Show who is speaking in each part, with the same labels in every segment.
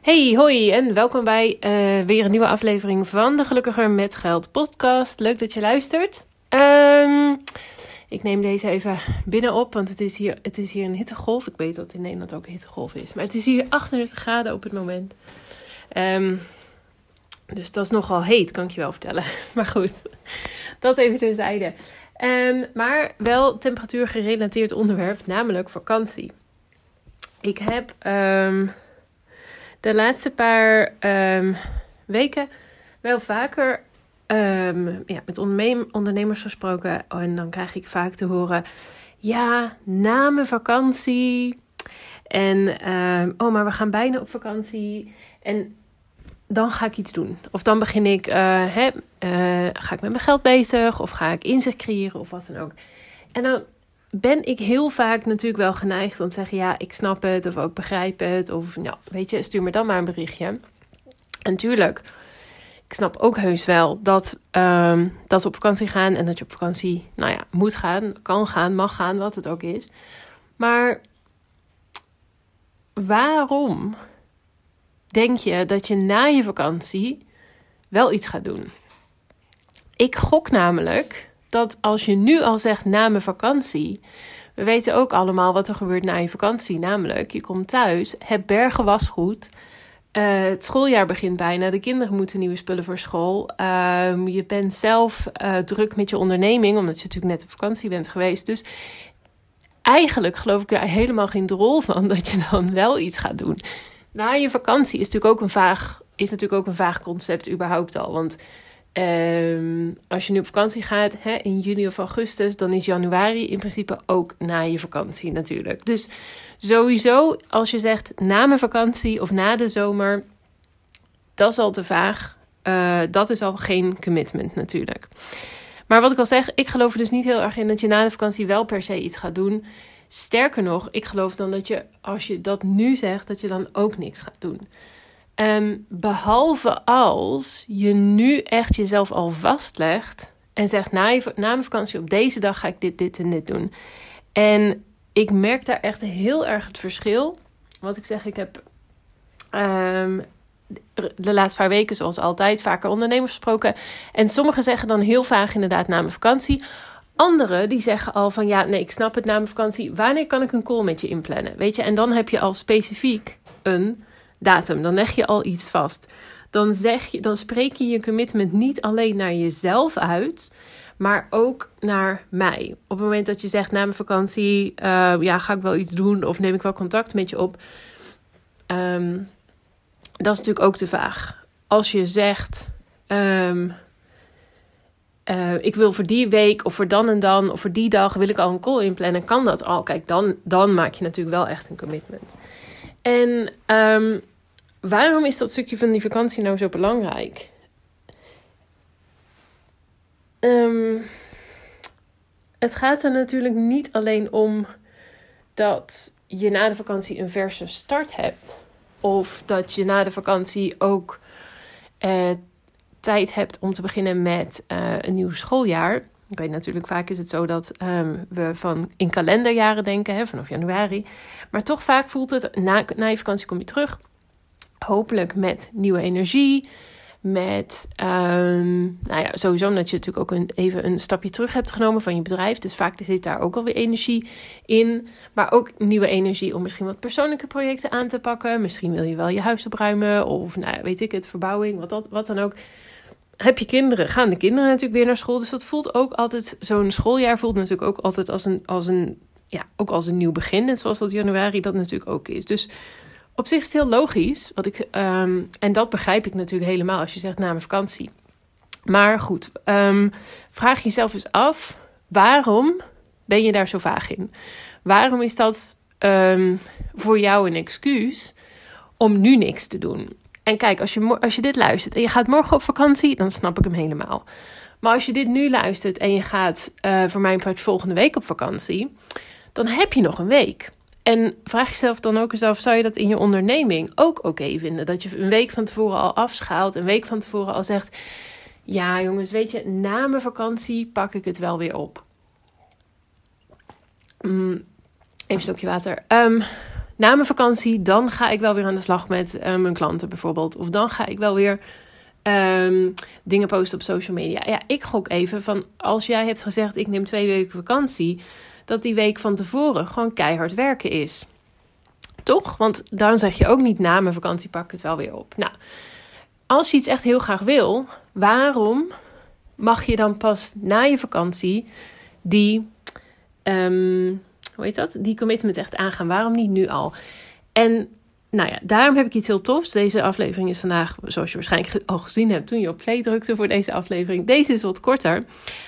Speaker 1: Hey, hoi en welkom bij uh, weer een nieuwe aflevering van de Gelukkiger met Geld podcast. Leuk dat je luistert. Um, ik neem deze even binnen op, want het is, hier, het is hier een hittegolf. Ik weet dat in Nederland ook een hittegolf is, maar het is hier 38 graden op het moment. Um, dus dat is nogal heet, kan ik je wel vertellen. Maar goed, dat even terzijde. Um, maar wel temperatuur gerelateerd onderwerp, namelijk vakantie. Ik heb de laatste paar um, weken wel vaker ja, met ondernemers gesproken. En dan krijg ik vaak te horen: ja, na mijn vakantie. En oh, maar we gaan bijna op vakantie. En dan ga ik iets doen. Of dan begin ik, uh, ga ik met mijn geld bezig, of ga ik inzicht creëren, of wat dan ook. En dan ben ik heel vaak natuurlijk wel geneigd om te zeggen: ja, ik snap het, of ook begrijp het, of nou, weet je, stuur me dan maar een berichtje. En tuurlijk, ik snap ook heus wel dat, um, dat ze op vakantie gaan en dat je op vakantie, nou ja, moet gaan, kan gaan, mag gaan, wat het ook is. Maar waarom denk je dat je na je vakantie wel iets gaat doen? Ik gok namelijk dat als je nu al zegt na mijn vakantie. We weten ook allemaal wat er gebeurt na je vakantie. Namelijk, je komt thuis, hebt bergen wasgoed. Uh, het schooljaar begint bijna. De kinderen moeten nieuwe spullen voor school. Uh, je bent zelf uh, druk met je onderneming, omdat je natuurlijk net op vakantie bent geweest. Dus eigenlijk geloof ik er helemaal geen drol van dat je dan wel iets gaat doen. Na je vakantie is natuurlijk ook een vaag, is natuurlijk ook een vaag concept überhaupt al. Want um, als je nu op vakantie gaat hè, in juni of augustus, dan is januari in principe ook na je vakantie natuurlijk. Dus sowieso, als je zegt na mijn vakantie of na de zomer, dat is al te vaag. Uh, dat is al geen commitment natuurlijk. Maar wat ik al zeg, ik geloof er dus niet heel erg in dat je na de vakantie wel per se iets gaat doen. Sterker nog, ik geloof dan dat je, als je dat nu zegt, dat je dan ook niks gaat doen. Um, behalve als je nu echt jezelf al vastlegt en zegt: na, na mijn vakantie op deze dag ga ik dit, dit en dit doen. En ik merk daar echt heel erg het verschil. Wat ik zeg, ik heb um, de laatste paar weken, zoals altijd, vaker ondernemers gesproken. En sommigen zeggen dan heel vaak inderdaad na mijn vakantie. Anderen die zeggen al van ja, nee, ik snap het na mijn vakantie. Wanneer kan ik een call met je inplannen? Weet je, en dan heb je al specifiek een datum. Dan leg je al iets vast. Dan, zeg je, dan spreek je je commitment niet alleen naar jezelf uit, maar ook naar mij. Op het moment dat je zegt na mijn vakantie, uh, ja, ga ik wel iets doen of neem ik wel contact met je op. Um, dat is natuurlijk ook te vaag. Als je zegt, um, uh, ik wil voor die week of voor dan en dan of voor die dag wil ik al een call inplannen, kan dat al. Kijk, dan, dan maak je natuurlijk wel echt een commitment. En um, waarom is dat stukje van die vakantie nou zo belangrijk? Um, het gaat er natuurlijk niet alleen om dat je na de vakantie een verse start hebt. Of dat je na de vakantie ook uh, tijd hebt om te beginnen met uh, een nieuw schooljaar. Ik weet natuurlijk, vaak is het zo dat um, we van in kalenderjaren denken, hè, vanaf januari. Maar toch vaak voelt het, na, na je vakantie kom je terug. Hopelijk met nieuwe energie. Met, um, nou ja, sowieso omdat je natuurlijk ook een, even een stapje terug hebt genomen van je bedrijf. Dus vaak zit daar ook alweer energie in. Maar ook nieuwe energie om misschien wat persoonlijke projecten aan te pakken. Misschien wil je wel je huis opruimen of, nou weet ik het, verbouwing, wat, dat, wat dan ook heb je kinderen, gaan de kinderen natuurlijk weer naar school. Dus dat voelt ook altijd, zo'n schooljaar voelt natuurlijk ook altijd als een, als een, ja, ook als een nieuw begin. Net zoals dat januari dat natuurlijk ook is. Dus op zich is het heel logisch. Wat ik, um, en dat begrijp ik natuurlijk helemaal als je zegt na mijn vakantie. Maar goed, um, vraag jezelf eens af, waarom ben je daar zo vaag in? Waarom is dat um, voor jou een excuus om nu niks te doen? En kijk, als je, als je dit luistert en je gaat morgen op vakantie, dan snap ik hem helemaal. Maar als je dit nu luistert en je gaat uh, voor mijn part volgende week op vakantie, dan heb je nog een week. En vraag jezelf dan ook eens af: zou je dat in je onderneming ook oké vinden? Dat je een week van tevoren al afschaalt, een week van tevoren al zegt: Ja, jongens, weet je, na mijn vakantie pak ik het wel weer op. Mm, even een slokje water. Um, na mijn vakantie, dan ga ik wel weer aan de slag met uh, mijn klanten bijvoorbeeld. Of dan ga ik wel weer um, dingen posten op social media. Ja, ik gok even van als jij hebt gezegd: ik neem twee weken vakantie, dat die week van tevoren gewoon keihard werken is. Toch? Want dan zeg je ook niet na mijn vakantie pak ik het wel weer op. Nou, als je iets echt heel graag wil, waarom mag je dan pas na je vakantie die, um, hoe heet dat? Die commitment echt aangaan? Waarom niet nu al? En nou ja, daarom heb ik iets heel tofs. Deze aflevering is vandaag, zoals je waarschijnlijk al gezien hebt toen je op play drukte voor deze aflevering. Deze is wat korter.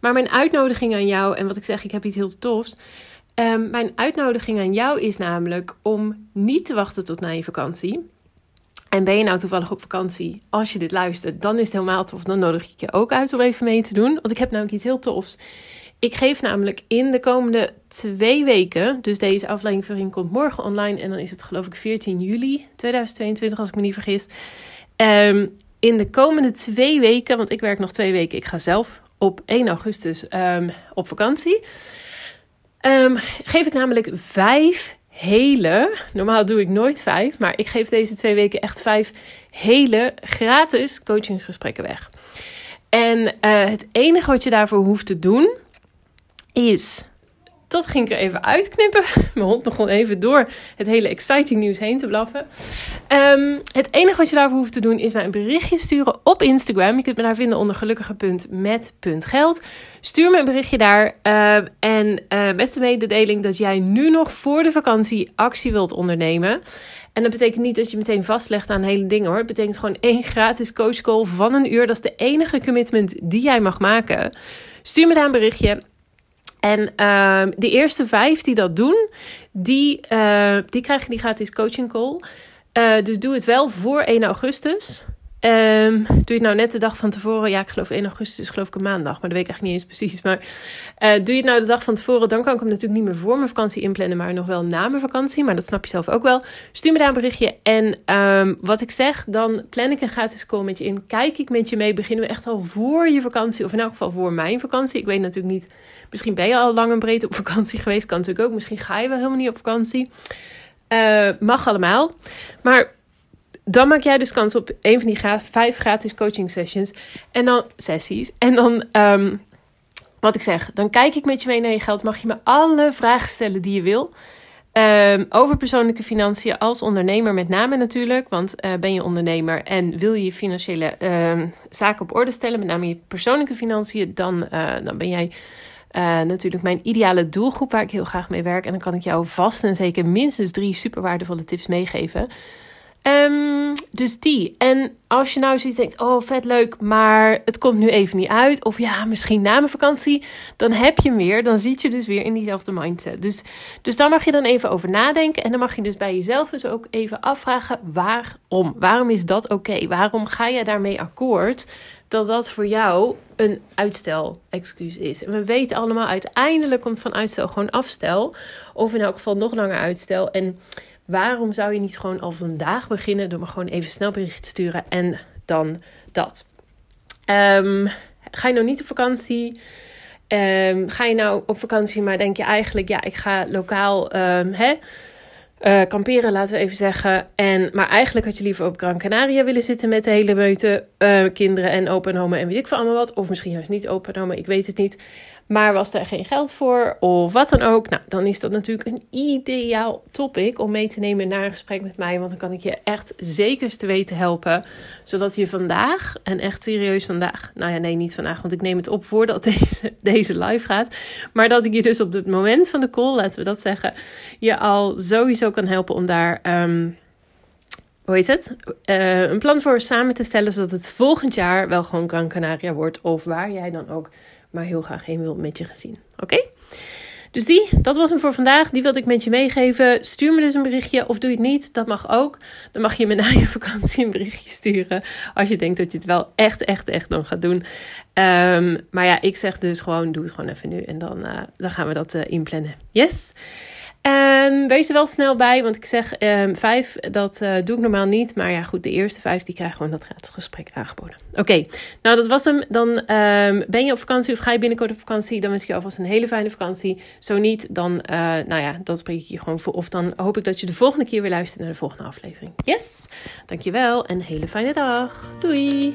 Speaker 1: Maar mijn uitnodiging aan jou, en wat ik zeg, ik heb iets heel tofs. Um, mijn uitnodiging aan jou is namelijk om niet te wachten tot na je vakantie. En ben je nou toevallig op vakantie, als je dit luistert, dan is het helemaal tof. Dan nodig ik je ook uit om even mee te doen. Want ik heb namelijk iets heel tofs. Ik geef namelijk in de komende twee weken, dus deze aflevering komt morgen online en dan is het geloof ik 14 juli 2022 als ik me niet vergis. Um, in de komende twee weken, want ik werk nog twee weken, ik ga zelf op 1 augustus um, op vakantie. Um, geef ik namelijk vijf hele, normaal doe ik nooit vijf, maar ik geef deze twee weken echt vijf hele gratis coachingsgesprekken weg. En uh, het enige wat je daarvoor hoeft te doen is. Dat ging ik er even uitknippen. Mijn hond begon even door het hele exciting nieuws heen te blaffen. Um, het enige wat je daarvoor hoeft te doen is mij een berichtje sturen op Instagram. Je kunt me daar vinden onder gelukkige.met.geld. Stuur me een berichtje daar. Uh, en uh, met de mededeling dat jij nu nog voor de vakantie actie wilt ondernemen. En dat betekent niet dat je meteen vastlegt aan hele dingen hoor. Het betekent gewoon één gratis coachcall van een uur. Dat is de enige commitment die jij mag maken. Stuur me daar een berichtje. En uh, de eerste vijf die dat doen, die, uh, die krijgen die gratis coaching call. Uh, dus doe het wel voor 1 augustus. Um, doe je het nou net de dag van tevoren? Ja, ik geloof 1 augustus geloof ik een maandag, maar dat weet ik eigenlijk niet eens precies. Maar uh, doe je het nou de dag van tevoren, dan kan ik hem natuurlijk niet meer voor mijn vakantie inplannen, maar nog wel na mijn vakantie. Maar dat snap je zelf ook wel. Stuur me daar een berichtje. En um, wat ik zeg, dan plan ik een gratis call met je in. Kijk ik met je mee. Beginnen we echt al voor je vakantie, of in elk geval voor mijn vakantie. Ik weet natuurlijk niet Misschien ben je al lang en breed op vakantie geweest. Kan natuurlijk ook. Misschien ga je wel helemaal niet op vakantie. Uh, mag allemaal. Maar dan maak jij dus kans op een van die vijf gratis coaching sessions. En dan sessies. En dan, um, wat ik zeg, dan kijk ik met je mee naar je geld. Mag je me alle vragen stellen die je wil. Um, over persoonlijke financiën als ondernemer met name natuurlijk. Want uh, ben je ondernemer en wil je je financiële uh, zaken op orde stellen, met name je persoonlijke financiën, dan, uh, dan ben jij uh, natuurlijk mijn ideale doelgroep waar ik heel graag mee werk. En dan kan ik jou vast en zeker minstens drie super waardevolle tips meegeven. Um, dus die. En als je nou zoiets denkt, oh vet leuk, maar het komt nu even niet uit. Of ja, misschien na mijn vakantie. Dan heb je hem weer. Dan zit je dus weer in diezelfde mindset. Dus, dus daar mag je dan even over nadenken. En dan mag je dus bij jezelf dus ook even afvragen waarom. Waarom is dat oké? Waarom ga je daarmee akkoord? dat dat voor jou een uitstel-excuus is. En we weten allemaal, uiteindelijk komt van uitstel gewoon afstel. Of in elk geval nog langer uitstel. En waarom zou je niet gewoon al vandaag beginnen door me gewoon even snel bericht te sturen en dan dat? Um, ga je nou niet op vakantie? Um, ga je nou op vakantie, maar denk je eigenlijk, ja, ik ga lokaal, um, hè? Uh, kamperen, laten we even zeggen. En, maar eigenlijk had je liever op Gran Canaria willen zitten met de hele meute uh, kinderen en opa en en weet ik veel allemaal wat. Of misschien juist niet opa en ik weet het niet. Maar was er geen geld voor of wat dan ook? Nou, dan is dat natuurlijk een ideaal topic om mee te nemen naar een gesprek met mij. Want dan kan ik je echt zeker te weten helpen. Zodat je vandaag, en echt serieus vandaag, nou ja, nee, niet vandaag, want ik neem het op voordat deze, deze live gaat. Maar dat ik je dus op het moment van de call, laten we dat zeggen, je al sowieso kan helpen om daar. Um, hoe heet het? Uh, een plan voor samen te stellen, zodat het volgend jaar wel gewoon Gran Canaria wordt. Of waar jij dan ook maar heel graag heen wil met je gezien. Oké? Dus die, dat was hem voor vandaag. Die wilde ik met je meegeven. Stuur me dus een berichtje of doe het niet. Dat mag ook. Dan mag je me na je vakantie een berichtje sturen. Als je denkt dat je het wel echt, echt, echt dan gaat doen. Um, maar ja, ik zeg dus gewoon, doe het gewoon even nu. En dan, uh, dan gaan we dat uh, inplannen. Yes? Uh, Um, wees er wel snel bij, want ik zeg um, vijf, dat uh, doe ik normaal niet. Maar ja, goed, de eerste vijf die krijgen gewoon dat gratis gesprek aangeboden. Oké, nou dat was hem. Dan um, ben je op vakantie of ga je binnenkort op vakantie. Dan wens ik je alvast een hele fijne vakantie. Zo niet, dan, uh, nou ja, dan spreek ik je gewoon voor. Of dan hoop ik dat je de volgende keer weer luistert naar de volgende aflevering. Yes, dankjewel en hele fijne dag. Doei!